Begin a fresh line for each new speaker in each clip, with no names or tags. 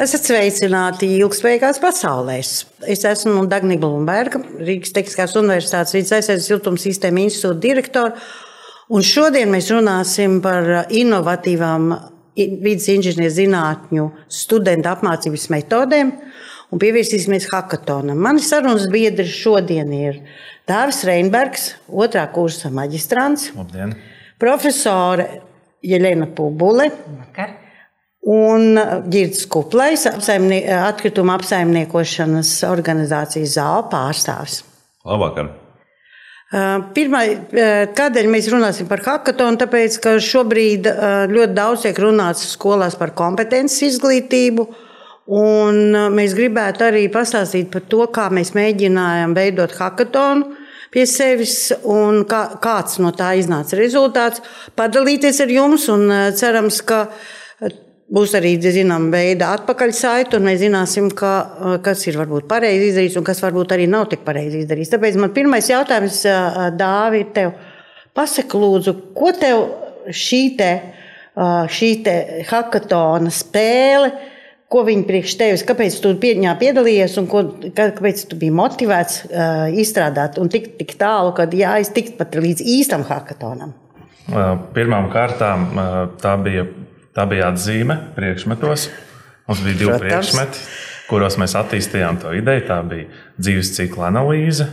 Esat sveicināti ilgspējīgās pasaulēs. Es esmu Dānija Blūmberga, Rīgas Tehniskās Universitātes vidas aizsardzības siltuma sistēma institūta direktore. Un šodien mēs runāsim par inovatīvām vidas inženieru zinātņu studentu apmācības metodēm un pievērsīsimies hackathonam. Mani sarunas biedri šodien ir Dārzs Reinbergs, otrā kursa maģistrants,
Labdien.
profesore Jelena Pubule.
Vakar.
Un Girts Kuplais, apsaimnie, atkrituma apsaimniekošanas organizācijas zāle pārstāvis.
Labvakar.
Pirmā, kādēļ mēs runāsim par hackathonu? Tāpēc, ka šobrīd ļoti daudz tiek runāts skolās par kompetences izglītību. Un mēs gribētu arī pastāstīt par to, kā mēs mēģinājām veidot hackathonu pie sevis un kā, kāds no tā iznāca rezultāts. Padalīties ar jums un cerams, ka Būs arī zināma veida atpakaļsaite, un mēs zināsim, ka, kas ir varbūt pareizi izdarīts un kas varbūt arī nav tik pareizi izdarīts. Tāpēc man pirmais jautājums, Dāvi, ir tev. Pasaki, lūdzu, ko tev šī te, šī te hackathona spēle, ko viņi priekš tevis, kāpēc tu viņā piedalījies un ko, kāpēc tu biji motivēts izstrādāt un tikt tik tālu, ka jā, es tiktu pat līdz īstam hackathonam?
Pirmām kārtām tā bija Tā bija atzīme priekšmetos. Mums bija divi Protams. priekšmeti, kuros mēs attīstījām to ideju. Tā bija dzīves cikla analīze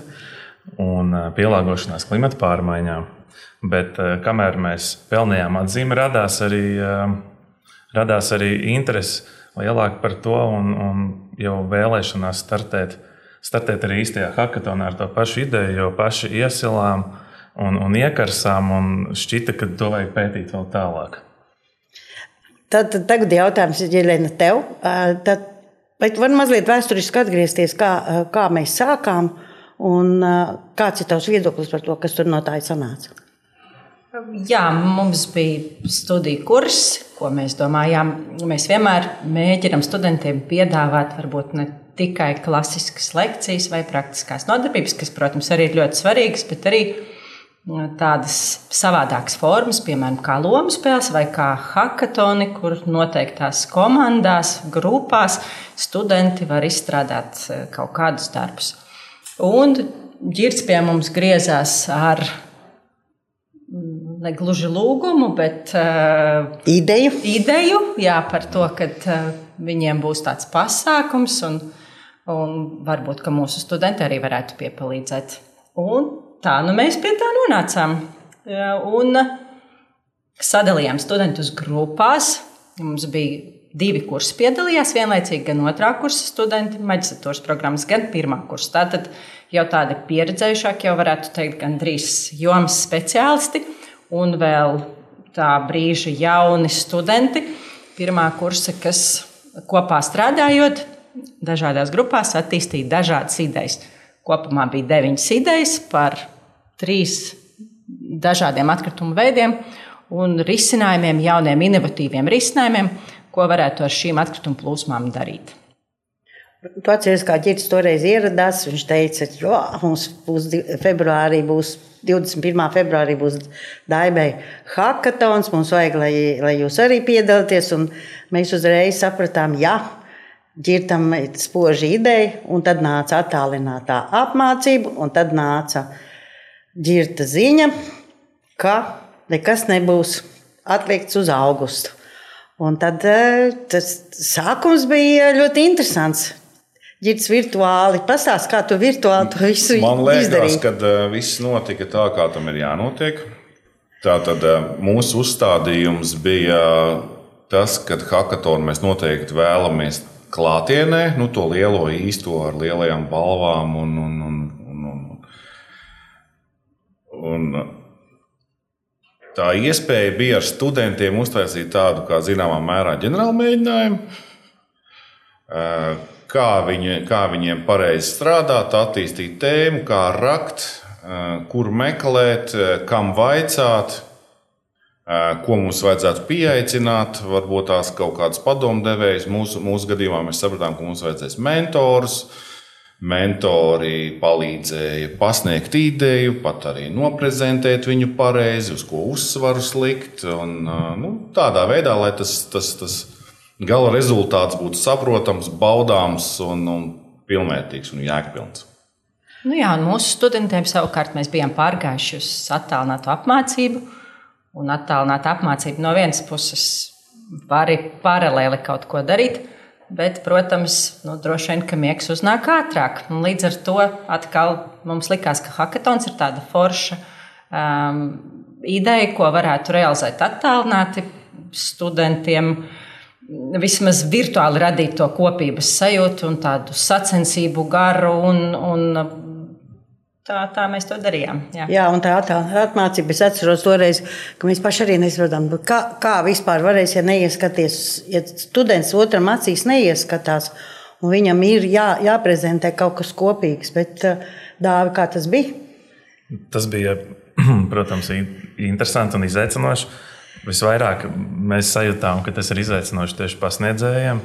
un pielāgošanās klimata pārmaiņām. Bet kamēr mēs pelnījām atzīmi, radās arī, radās arī interese lielāka par to un, un jau vēlēšanās startēt, startēt arī īstajā hackathonā ar to pašu ideju, jo paši iesilām un, un iekarsām un šķita, ka to vajag pētīt vēl tālāk.
Tad, tad tagad jautājums ir Jelena tev. Tad, tu vari mazliet vēsturiski atgriezties, kā, kā mēs sākām un kāds ir tavs viedoklis par to, kas tur no tā ir sanāca?
Jā, mums bija studiju kurs, ko mēs domājām. Mēs vienmēr mēģinām studentiem piedāvāt varbūt ne tikai klasiskas lekcijas vai praktiskās nodarbības, kas, protams, arī ir ļoti svarīgas, bet arī tādas savādākas formas, piemēram, kā lomu spēles vai kā hackathoni, kur noteiktās komandās, grupās studenti var izstrādāt e, kaut kādus darbus. Un ģirds pie mums griezās ar mm, ne gluži lūgumu, bet uh,
ideju.
ideju jā, par to, ka uh, viņiem būs tāds pasākums, un, un varbūt mūsu studenti arī varētu piepalīdzēt. Un tā nu mēs pie tā nonācām. Un sadalījām studentus grupās. Mums bija divi kursi piedalījās vienlaicīgi, gan otrā kursa studenti, maģistratūras programmas, gan pirmā kursa. Tātad jau tādi pieredzējušāki, jau varētu teikt, gandrīz jomas speciālisti un vēl tā brīža jauni studenti. Pirmā kursa, kas kopā strādājot, dažādās grupās attīstīja dažādas idejas. Kopumā bija deviņas idejas par trīs dažādiem atkritumu veidiem un risinājumiem, jauniem, inovatīviem risinājumiem, ko varētu ar šīm atkritumu plūsmām darīt.
Tu atceries, kā ģērbs toreiz ieradās. Viņš teica, ka mums būs februārī, būs 21. februārī būs Daibai hackathons. Mums vajag, lai, lai jūs arī piedalāties. Un mēs uzreiz sapratām, jā, ģērbtam spoži ideja, un tad nāca attālinātā apmācība, un tad nāca ģērbta ziņa, ka nekas nebūs atlikts uz augustu. Un tad eh, tas sākums bija ļoti interesants. Ģirds virtuāli pastāst, kā tu virtuāli to visu
Man liekas, izdarīji. ka uh, viss notika tā, kā tam ir jānotiek. Tātad uh, mūsu uzstādījums bija tas, ka hackathonu mēs noteikti vēlamies klātienē, nu, to lielo īsto ar lielajām balvām un, un, un, un, un, un tā iespēja bija ar studentiem uztaisīt tādu, kā zināmā mērā, ģenerālu mēģinājumu. Kā, viņi, kā viņiem pareizi strādāt, attīstīt tēmu, kā rakt, kur meklēt, kam vaicāt, ko mums vajadzētu pieaicināt, varbūt tās kaut kādas padomdevējas. Mūsu, mūsu gadījumā mēs sapratām, ka mums vajadzēs mentors. Mentori palīdzēja pasniegt ideju, pat arī noprezentēt viņu pareizi, uz ko uzsvaru likt. Un, nu, tādā veidā, lai tas, tas, tas gala rezultāts būtu saprotams, baudāms un, un pilnvērtīgs un jēgpilns.
Nu jā, mūsu studentiem savukārt mēs bijām pārgājuši uz attālinātu apmācību. Un attālināta apmācība no vienas puses var arī paralēli kaut ko darīt, bet, protams, nu, droši vien, ka miegs uznāk ātrāk. Un līdz ar to atkal mums likās, ka hackathons ir tāda forša um, ideja, ko varētu realizēt attālināti studentiem. Vismaz virtuāli radīt to kopības sajūtu un tādu sacensību garu un, un tā, tā mēs to darījām. Jā,
jā un tā atmācība. Es atceros toreiz, ka mēs paši arī nesaprotam, kā, kā vispār varēs, ja neieskaties, ja students otram acīs neieskatās. Un viņam ir jā, jāprezentē kaut kas kopīgs, bet dāvi, kā tas bija?
Tas bija, protams, interesanti un izaicinoši. Visvairāk mēs sajūtām, ka tas ir izaicinoši tieši pasniedzējiem,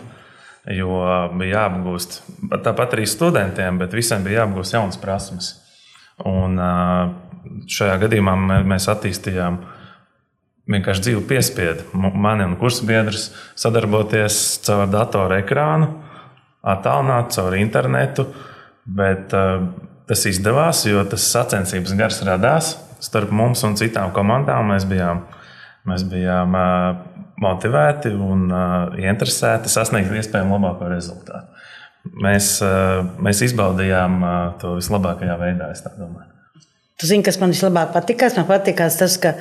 jo bija jāapgūst tāpat arī studentiem, bet visiem bija jāapgūst jaunas prasmes. Un šajā gadījumā mēs attīstījām vienkārši dzīvu piespiedu. Mani un kursabiedrus sadarboties caur datoru ekrānu, attālināt caur internetu. Bet tas izdevās, jo tas sacensības gars radās starp mums un citām komandām. Mēs bijām, mēs bijām motivēti un interesēti sasniegt iespējami labāko rezultātu mēs, eh, mēs izbaudījām eh, to vislabākajā veidā.
Tu zini, kas man vislabāk patīkās? Man patīkās tas, ka,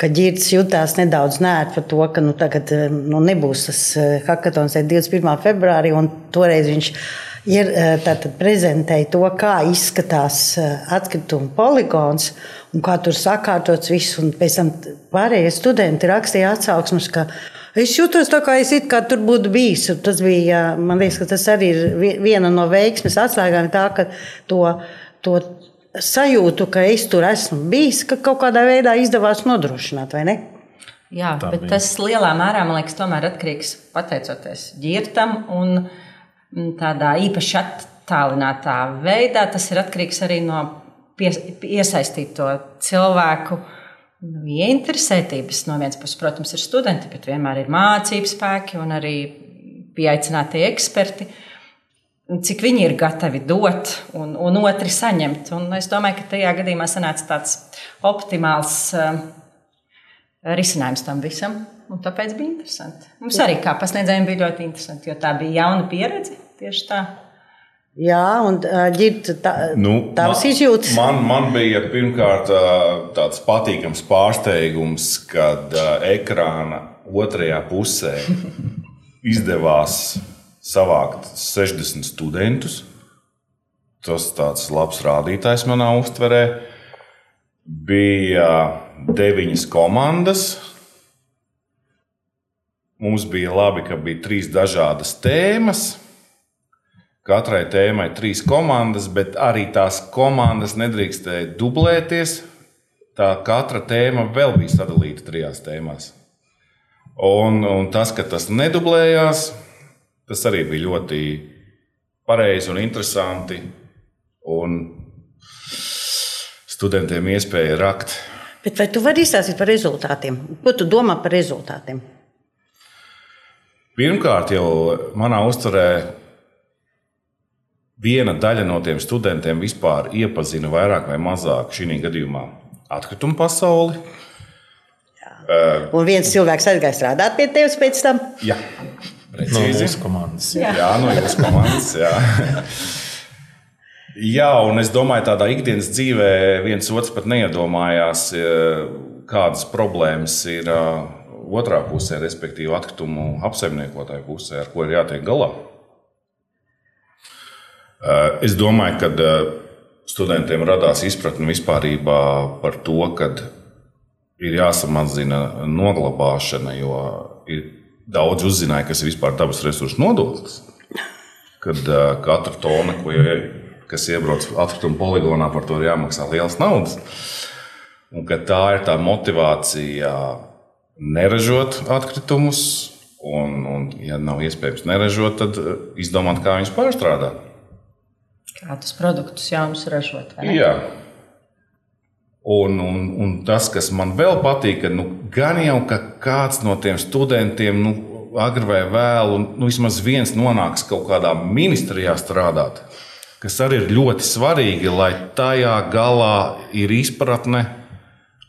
ka ģērbs jutās nedaudz nērti par to, ka nu, tagad eh, nu, nebūs tas hackathons 21. februārī, un toreiz viņš ir tātad, prezentēja to, kā izskatās atkrituma poligons un kā tur sakārtots viss. Pēc tam pārējie studenti rakstīja atsauksmes, ka Es jūtos tā, kā es kā tur būtu bijis. Tas bija, man liekas, tas arī ir viena no veiksmes atslēgām, tā, ka to, to sajūtu, ka es tur esmu bijis, ka kaut kādā veidā izdevās nodrošināt, vai ne?
Jā, tā bet bija. tas lielā mērā, man liekas, tomēr atkarīgs pateicoties ģirtam un mm, tādā īpaši attālinātā veidā. Tas ir atkarīgs arī no iesaistīto cilvēku nu, ieinteresētības. No vienas puses, protams, ir studenti, bet vienmēr ir mācību spēki un arī pieaicinātie eksperti. Cik viņi ir gatavi dot un, un otri saņemt. Un es domāju, ka tajā gadījumā sanāca tāds optimāls uh, risinājums tam visam. Un tāpēc bija interesanti. Mums arī kā pasniedzējiem bija ļoti interesanti, jo tā bija jauna pieredze tieši tā.
Jā, un ģirbta tā, nu, tavas man, izjūtas.
Man, man bija pirmkārt tāds patīkams pārsteigums, kad ekrāna otrajā pusē izdevās savākt 60 studentus. Tas tāds labs rādītājs manā uztverē. Bija deviņas komandas. Mums bija labi, ka bija trīs dažādas tēmas Katrai tēmai trīs komandas, bet arī tās komandas nedrīkstēja dublēties. Tā katra tēma vēl bija sadalīta trijās tēmās. Un, un tas, ka tas nedublējās, tas arī bija ļoti pareizi un interesanti. Un studentiem iespēja rakt.
Bet vai tu vari izstāstīt par rezultātiem? Ko tu domā par rezultātiem?
Pirmkārt, jau manā uztverē viena daļa no tiem studentiem vispār iepazina vairāk vai mazāk šī gadījumā atkritumu pasauli.
Uh, un viens cilvēks aizgāja strādāt pie tevis pēc tam?
Jā,
precīzi. No jūsu komandas.
Jā, jā no jūsu komandas. Jā. jā, un es domāju, tādā ikdienas dzīvē viens otrs pat neiedomājās, kādas problēmas ir otrā pusē, respektīvi atkritumu apsaimniekotāju pusē, ar ko ir jātiek galā. Eh, es domāju, ka eh, studentiem radās izpratne vispār par to, ka ir jāsamazina noglabāšana, jo ir daudz uzzināja, kas ir vispār dabas resursu nodoklis. Kad eh, katra tona, ko, kas iebrauc atkrituma poligonā, par to ir jāmaksā liels naudas. Un ka tā ir tā motivācija neražot atkritumus, un, un ja nav iespējams neražot, tad izdomāt, kā viņus pārstrādāt.
Kādus produktus jaunus ražot?
Jā. Un, un, un tas, kas man vēl patīk, ka nu, gan jau ka kāds no tiem studentiem nu, agri vai vēlu, nu, vismaz viens nonāks kaut kādā ministrijā strādāt, kas arī ir ļoti svarīgi, lai tajā galā ir izpratne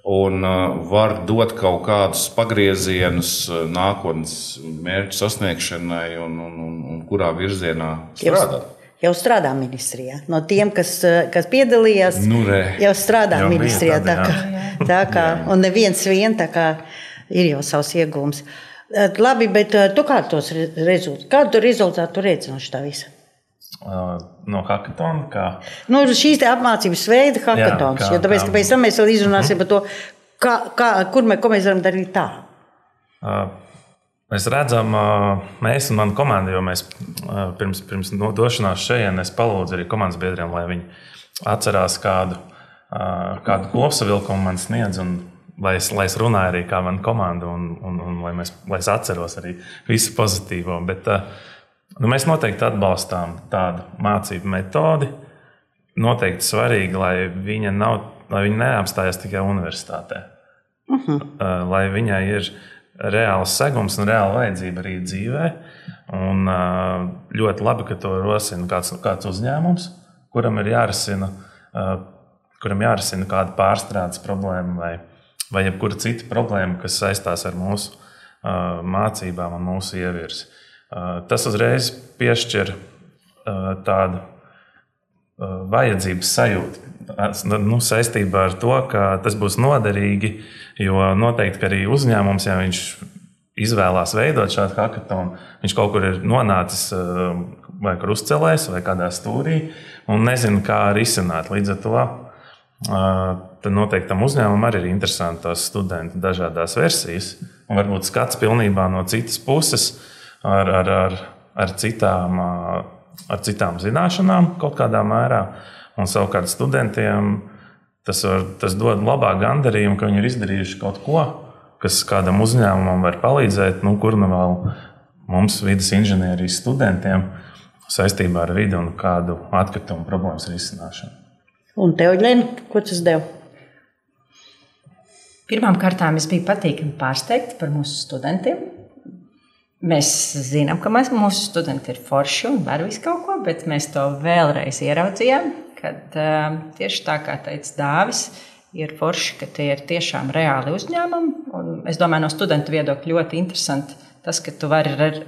un uh, var dot kaut kādus pagriezienus uh, nākotnes mērķu sasniegšanai un, un, un, un kurā virzienā strādāt.
Jau strādā ministrijā. No tiem, kas, kas piedalījās,
Nu, re.
jau strādā
Jau
ministrijā. Tā kā, tā kā, un neviens vien tā kā ir jau savs iegūms. Labi, bet tu kā tos re- rezultātus, kādu tu rezultātu tu redzi no šī visa?
No hackathona, kā
Nu, šīs te apmācības veida hackathons,
kā-
jo tāpēc,
kā-
ka pēc tam mēs vēl izrunāsim par to, kā, kā, kur ko mēs varam darīt tā.
Uh, Mēs redzam, mēs un mana komanda, jo mēs pirms, pirms došanās šeit, es palūdzu arī komandas biedriem, lai viņi atcerās kādu, kādu kopsavilkumu man sniedz. un Lai es, lai es runāju arī kā mana komanda, un, un, un lai, mēs, lai es atceros arī visu pozitīvo. Bet, nu, mēs noteikti atbalstām tādu mācību metodi. Noteikti svarīgi, lai viņa, nav, lai viņa neapstājas tikai universitātē. Uh, lai viņai ir reāls segums un reāla vajadzība arī dzīvē. Un, uh, ļoti labi, ka to rosina kāds, kāds uzņēmums, kuram ir jārisina, uh, kuram jārisina kāda pārstrādes problēma vai, vai jebkura cita problēma, kas saistās ar mūsu uh, mācībām un mūsu ievirzi. Uh, tas uzreiz piešķir uh, tādu uh, vajadzības sajūtu. Nu, saistībā ar to, ka tas būs noderīgi, jo noteikti arī uzņēmums, ja viņš izvēlās veidot šādu hackathonu, viņš kaut kur ir nonācis uh, vai krustcelēs, vai kādā stūrī, un nezina, kā risināt. Līdz ar to uh, tad noteikti tam uzņēmumam arī ir interesanti tos studentu dažādas versijas, un varbūt skats pilnībā no citas puses ar, ar, ar, ar citām. uh, ar citām zināšanām, kaut kādā mērā. Un savukārt studentiem tas, var, tas dod labāku gandarījumu, ka viņi ir izdarījuši kaut ko, kas kādam uzņēmumam var palīdzēt, nu, kur nu vēl mums, vidas inženierijas studentiem, saistībā ar vidi un kādu atkritumu problēmas risināšanu.
Un tev, Lēna, ko tas deva?
Pirmkārt, es biju patīkami pārsteigta par mūsu studentiem. Mēs zinām, ka mēs, mūsu studenti ir forši un var visu kaut ko, bet mēs to vēlreiz ieraudzījām. Kad uh, tieši tā kā teica Dāvis, ir forši, ka tie ir tiešām reāli uzņēmumi. Un es domāju, no studentu viedokļa ļoti interesanti tas, ka tu vari ar,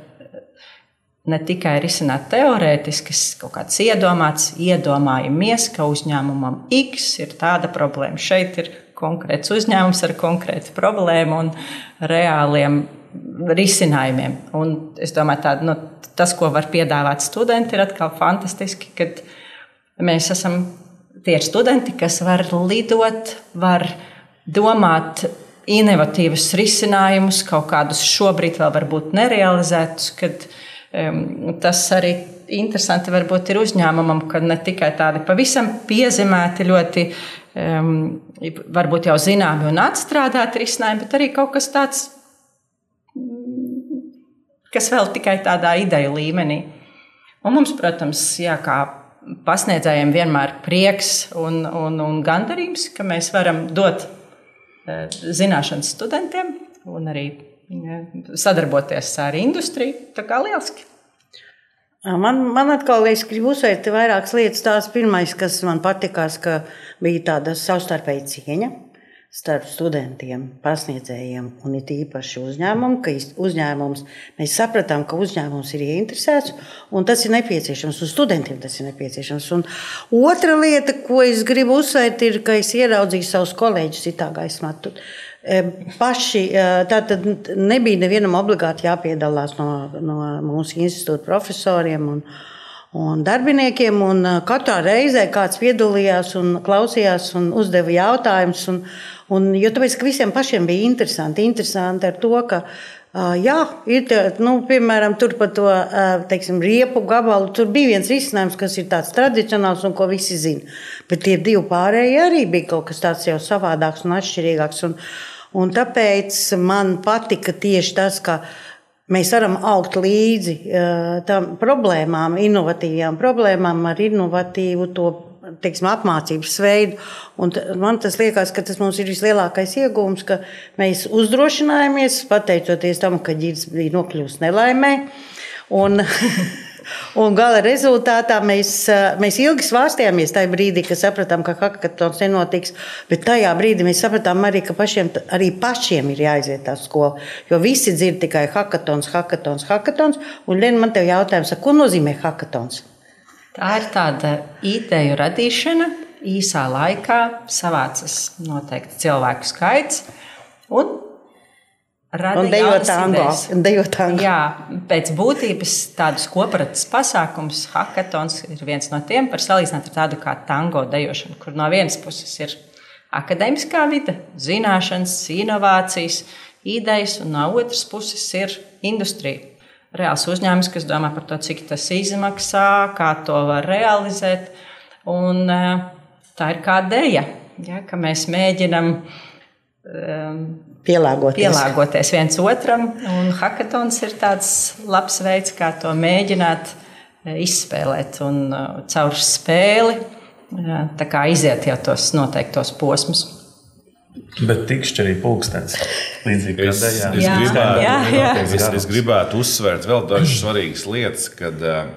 ne tikai risināt teorētiskas, kaut kādas iedomātas, iedomājamies, ka uzņēmumam X ir tāda problēma. Šeit ir konkrēts uzņēmums ar konkrētu problēmu un reāliem risinājumiem. Un es domāju, tā, nu, tas, ko var piedāvāt studenti, ir atkal fantastiski, kad mēs esam tie studenti, kas var lidot, var domāt inovatīvus risinājumus, kaut kādus šobrīd vēl varbūt nerealizētus, kad um, tas arī interesanti varbūt ir uzņēmumam, ka ne tikai tādi pavisam piezīmēti ļoti um, varbūt jau zināmi un atstrādāti risinājumi, bet arī kaut kas tāds, kas vēl tikai tādā ideju līmenī. Un mums, protams, jā, kā pasniedzējiem vienmēr prieks un, un, un gandarījums, ka mēs varam dot eh, zināšanas studentiem un arī ja, sadarboties ar industriju. Tā kā lieliski!
Man, man atkal, es gribu uzsvērt vairākas lietas. Tās pirmais, kas man patikās, ka bija tāda savstarpēja cieņa starp studentiem, pasniedzējiem un it īpaši uzņēmumu, ka uzņēmums, mēs sapratām, ka uzņēmums ir ieinteresēts un tas ir nepieciešams, un studentiem tas ir nepieciešams. Un otra lieta, ko es gribu uzsvērt, ir, ka es ieraudzīju savus kolēģus citā gaismā. Paši tātad nebija nevienam obligāti jāpiedalās no, no mūsu institūta profesoriem. Un, un darbiniekiem. Un katrā reizē kāds piedalījās un klausījās un uzdeva jautājumus. Un, un, jo tāpēc, ka visiem pašiem bija interesanti, interesanti ar to, ka jā, ir tā, nu, piemēram tur par to teiksim, riepu gabalu. Tur bija viens risinājums, kas ir tāds tradicionāls un ko visi zina. Bet tie divi pārējie arī bija kaut kas tāds jau savādāks un atšķirīgāks. Un, un tāpēc man patika tieši tas, ka mēs varam augt līdzi tam problēmām, inovatīvām problēmām ar inovatīvu to teiksim, apmācības veidu. Un man tas liekas, ka tas mums ir vislielākais iegūms, ka mēs uzdrošinājāmies pateicoties tam, ka ģids bija nokļuvis nelaimē. Un, Un gala rezultātā mēs, mēs ilgi svārstījāmies tajā brīdī, kad sapratām, ka hackathons nenotiks. Bet tajā brīdī mēs sapratām arī, ka pašiem, arī pašiem ir jāiziet tā skola. Jo visi dzird tikai hackathons, hackathons, hackathons. Un Lien, man te jautājums, ko nozīmē hackathons?
Tā ir tāda ideju radīšana īsā laikā, savācas noteikti cilvēku skaits. Un
Un dejot tango. Dejot tango.
Jā, pēc būtības tādas kooperatīvas pasākums, hackathons ir viens no tiem, par salīdzināt ar tādu kā tango dejošanu, kur no vienas puses ir akadēmiskā vide, zināšanas, inovācijas, idejas, un no otras puses ir industrija. Reāls uzņēmums, kas domā par to, cik tas izmaksā, kā to var realizēt. Un, eh, tā ir kā dēļa, ja, ka mēs mēģinām um,
pielāgoties.
pielāgoties viens otram. Un hackathons ir tāds labs veids, kā to mēģināt eh, izspēlēt un uh, caur spēli kā, iziet jau tos noteiktos posmus.
Bet tikšķi arī pulkstenis. Līdzīgi
es, es, jā. gribētu, jā, jā. Es, es gribētu uzsvērt vēl dažas svarīgas lietas, kad uh,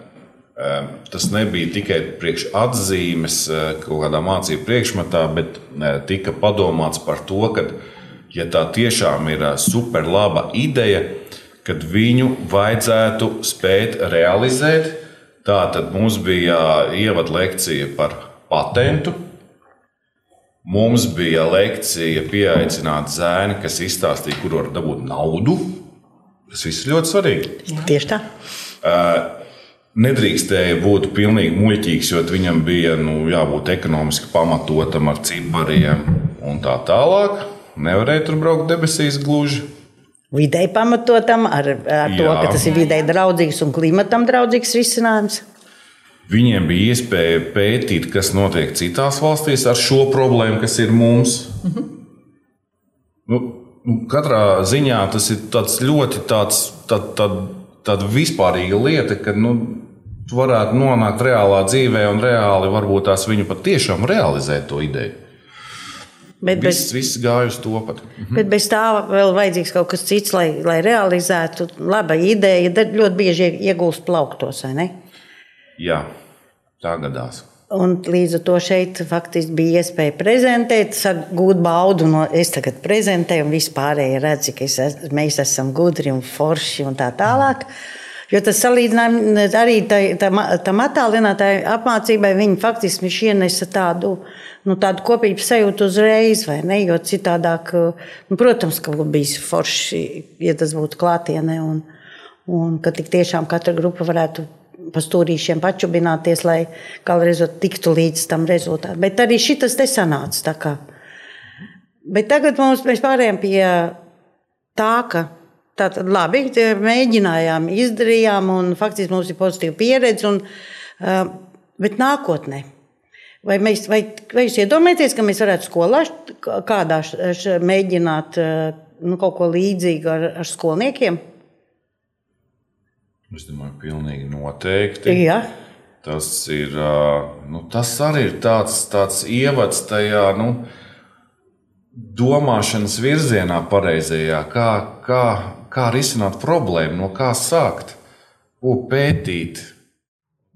tas nebija tikai priekš atzīmes kaut kādā mācību priekšmetā, bet tika padomāts par to, ka uh, ja tā tiešām ir super laba ideja, kad viņu vajadzētu spēt realizēt. Tā tad mums bija ievada lekcija par patentu. Mums bija lekcija pieaicināt zēni, kas izstāstīja, kur var dabūt naudu. Tas viss ir ļoti svarīgi.
Tieši tā.
Nedrīkstēja būt pilnīgi muļķīgs, jo viņam bija nu, jābūt ekonomiski pamatotam ar cipariem un tā tālāk. Nevarēja tur braukt debesīs gluži.
Vidēji pamatotam, ar, ar to, ka tas ir vidēji draudzīgs un klimatam draudzīgs risinājums.
Viņiem bija iespēja pētīt, kas notiek citās valstīs ar šo problēmu, kas ir mums. Mhm. Nu, nu, katrā ziņā tas ir ļoti tāds, tā, tā, tāda vispārīga lieta, ka nu, varētu nonākt reālā dzīvē un reāli varbūt tās viņu patiešām realizēt to ideju. Bet viss, bez, viss gāja uz to pat.
Mhm. Bet bez tā vēl vajadzīgs kaut kas cits, lai, lai realizētu. Laba ideja, ļoti bieži iegūst plauktos, vai ne?
Jā, tā gadās.
Un līdz ar to šeit faktiski bija iespēja prezentēt, gūt baudu no es tagad prezentēju, un vispārēji redz, ka es, mēs esam gudri un forši un tā tālāk. Jo tas salīdzinājums arī tam attālinātāju apmācībai, viņi faktiski ienesa tādu nu, tādu kopīgu sajūtu uzreiz, vai ne? Jo citādāk, nu, protams, ka būtu bijis forši, ja tas būtu klātienē, un, un ka tik tiešām katra grupa varētu pa stūrīšiem pačubināties, lai galvizot tiktu līdz tam rezultātam. Bet arī šis te sanāca. Bet tagad mums, mēs pārējām pie tā, ka tātad labi, mēģinājām, izdarījām, un faktiski mums ir pozitīva pieredze. Un, bet nākotnē, Vai, mēs, vai, vai jūs iedomājaties, ka mēs varētu skolā kādā mēģināt nu, kaut ko līdzīgu ar, ar skolniekiem?
Es domāju, pilnīgi noteikti.
Jā.
Tas, ir, nu, tas arī ir tāds, tāds ievads tajā nu, domāšanas virzienā, pareizajā, kā, kā, kā risināt problēmu, no kā sākt, ko pētīt.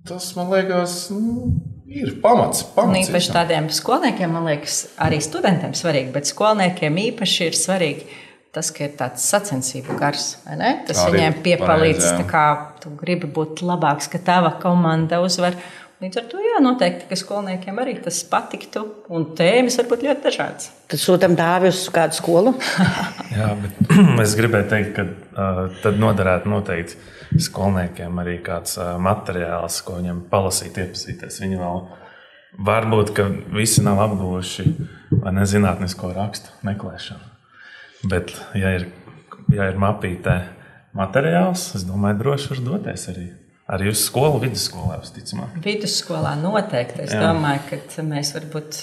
Tas man liekas. Nu, Ir pamats. pamats
īpaši tādiem skolniekiem, man liekas, arī studentiem svarīgi, bet skolniekiem īpaši ir svarīgi tas, ir tāds sacensību gars. Tas arī viņiem piepalīdz, kā tu gribi būt labāks, ka tava komanda uzvar. Līdz ar to jā, noteikti, ka skolniekiem arī tas patiktu, un tēmas var būt ļoti dažādas.
Tad sūtām dāvi uz kādu skolu.
jā, bet es gribēju teikt, ka uh, tad noderētu noteikti skolniekiem arī kāds uh, materiāls, ko viņam palasīt, iepazīties. Viņi vēl varbūt, ka visi nav apguvuši nezinātnisko rakstu meklēšanu. Bet, ja ir, ja ir mapītē materiāls, es domāju, droši var doties arī. Arī uz skolu, vidusskolā, visticamāk.
Vidusskolā noteikti. Es Jā. domāju, ka mēs varbūt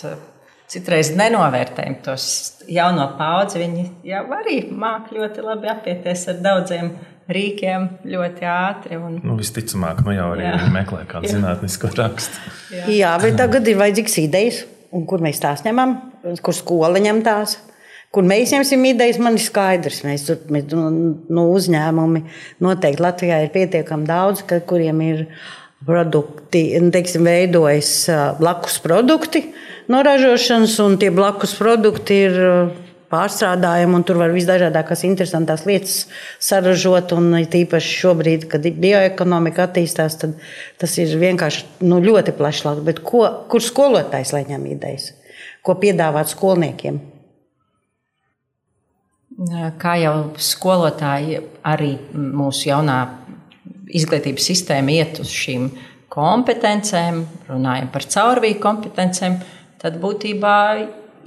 citreiz nenovērtējam tos jauno paudzi. Viņi jau arī māca ļoti labi apieties ar daudziem rīkiem ļoti ātri. Un...
Nu, visticamāk, nu jau arī meklē kādu zinātnisku rakstu.
Jā. Jā, bet tagad ir vajadzīgs idejas, un kur mēs tās ņemam, kur skola ņem tās. Kur mēs ņemsim idejas, man ir skaidrs. Mēs tur mēs, nu, nu, uzņēmumi noteikti Latvijā ir pietiekami daudz, ka, kuriem ir produkti, nu, teiksim, veidojas blakus produkti no ražošanas, un tie blakus produkti ir pārstrādājumu, un tur var visdažādākās interesantās lietas saražot. Un tīpaši šobrīd, kad bioekonomika attīstās, tad tas ir vienkārši nu, ļoti plašs. Ko, kur skolotājs lai ņem idejas? Ko piedāvāt skolniekiem?
Kā jau skolotāji, arī mūsu jaunā izglītības sistēma iet uz šīm kompetencēm, runājam par caurvīju kompetencēm, tad būtībā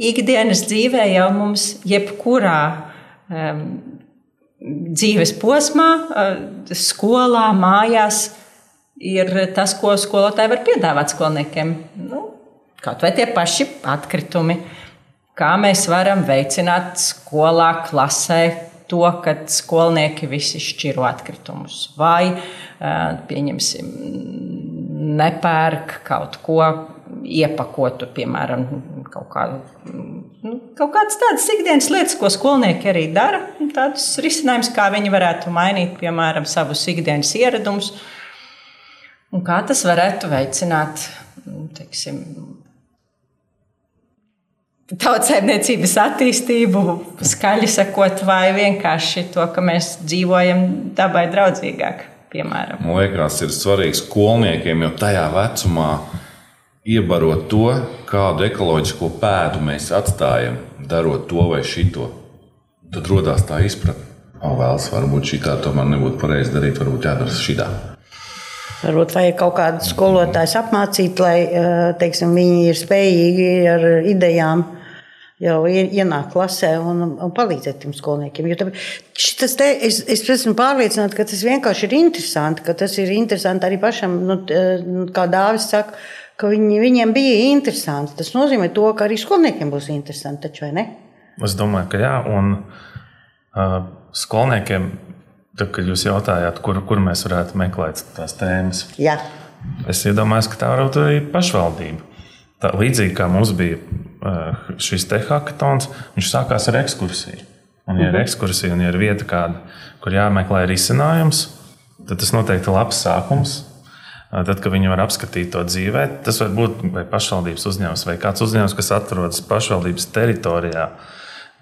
ikdienas dzīvē jau mums, jebkurā um, dzīves posmā, uh, skolā, mājās, ir tas, ko skolotāji var piedāvāt skolniekiem. Nu, kaut vai tie paši atkritumi, kā mēs varam veicināt skolā, klasē. To, ka skolnieki visi šķiro atkritumus, vai pieņemsim, nepērk kaut ko iepakotu, piemēram, kaut, kā, nu, kaut kādas tādas ikdienas lietas, ko skolnieki arī dara. Tādus risinājumus, kā viņi varētu mainīt, piemēram, savus ikdienas ieradumus, un kā tas varētu veicināt, teiksim, tautsēmniecības attīstību, skaļi sakot, vai vienkārši to, ka mēs dzīvojam dabai draudzīgāk. Piemēram.
Man liekas, ir svarīgi skolniekiem jau tajā vecumā iebarot to, kādu ekoloģisko pēdu mēs atstājam, darot to vai šito. Tad radās tā izpratne, ka, vēlas, varbūt šī tā tomēr nebūtu pareizi darīt, varbūt jādara šitā.
Varbūt vajag kaut kādu skolotāju apmācīt, lai teiksim, viņi ir spējīgi ar idejām jau ienākt klasē un, un palīdzēt tiem skolniekiem. Jo te, es, es esmu pārliecināta, ka tas vienkārši ir interesanti, ka tas ir interesanti arī pašam, nu, kā Dāvis saka ka viņi, viņiem bija interesanti. Tas nozīmē, to, ka arī skolniekiem būs interesanti. Taču,
es domāju, ka jā. Un, uh, skolniekiem, tad, kad jūs jautājāt, kur, kur mēs varētu meklēt tās tēmas,
jā.
es iedomājos, ka tā varētu arī pašvaldība. Tā, līdzīgi kā mums bija šis te hackathons, viņš sākās ar ekskursiju. Un, ja ir mhm. ekskursija un ja ir vieta, kāda, kur jāmeklē risinājums, tad tas noteikti ir labs sākums Tad, kad viņi var apskatīt to dzīvē, tas var būt vai pašvaldības uzņēmums, vai kāds uzņēmums, kas atrodas pašvaldības teritorijā,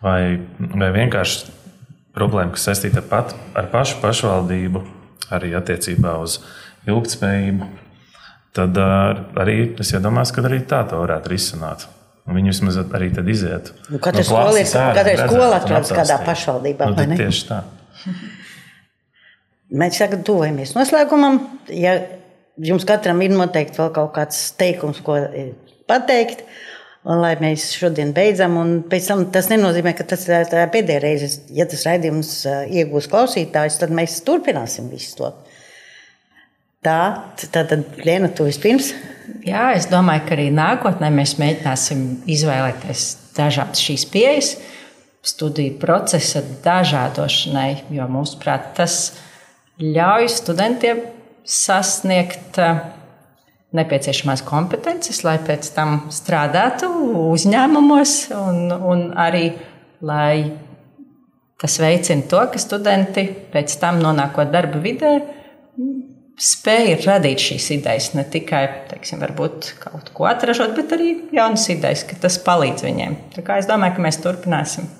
vai, vai vienkārši problēma, kas saistīta pat ar pašu pašvaldību, arī attiecībā uz ilgspējību. Tad arī es iedomājos, ka arī tā to varētu risināt. Viņi vismaz arī tad iziet.
Nu, katra no skola ir katra skola atrodas kādā pašvaldībā.
Nu, tieši tā.
Mēs tagad tuvojamies noslēgumam. Ja jums katram ir noteikti vēl kaut kāds teikums, ko pateikt. Un, lai mēs šodien beidzam, un pēc tam tas nenozīmē, ka tas ir pēdējā reize, ja tas raidījums iegūs klausītājus, tad mēs turpināsim visu to. Tā tad, Liena, tu vispirms.
Jā, es domāju, ka arī nākotnē mēs mēģināsim izvēlēties dažādas šīs pieejas, studiju procesa dažādošanai, jo mūsuprāt, tas ļauj studentiem sasniegt eh, nepieciešamās kompetences, lai pēc tam strādātu uzņēmumos, un, un arī lai tas veicina to, ka studenti pēc tam nonākot darba vidē. Spēja radīt šīs idejas, ne tikai teiksim, kaut ko atražot, bet arī jaunas idejas, ka tas palīdz viņiem. Tā kā es domāju, ka mēs turpināsim.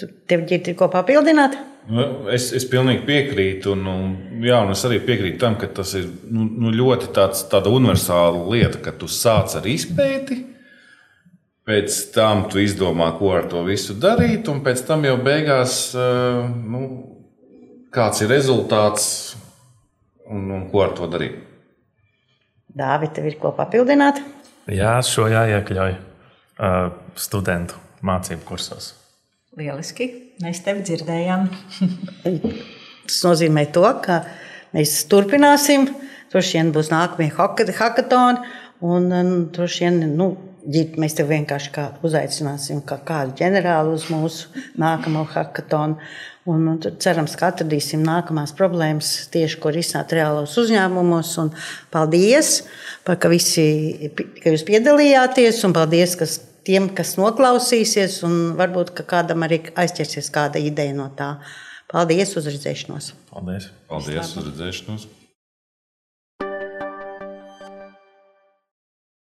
Tev ir ko papildināt?
Nu, es, es pilnīgi piekrītu, un, un, jā, un es arī piekrītu tam, ka tas ir nu, nu, ļoti tāds, tāda universāla lieta, ka tu sāc ar izpēti, pēc tam tu izdomā, ko ar to visu darīt, un pēc tam jau beigās, eh, nu, kāds ir rezultāts un, un ko ar to darīt.
Dāvidi, tev ir ko papildināt?
Jā, šo jāiekļauj uh, studentu mācību kursos.
Lieliski. Mēs tevi dzirdējām.
Tas nozīmē, to, ka mēs turpināsim. Droši vien būs nākamie hackathoni. Un, un droši vien nu, Ģit, mēs tev vienkārši kā uzaicināsim kā kādu ģenerāli uz mūsu nākamo hackathonu. Un, un cerams, ka atradīsim nākamās problēmas tieši, ko risināt reālos uzņēmumos. Un paldies, par, ka, visi, ka jūs piedalījāties, un paldies kas, tiem, kas noklausīsies, un varbūt kādam arī aizķersies kāda ideja no tā. Paldies, uz redzēšanos!
Paldies!
Paldies, uz redzēšanos!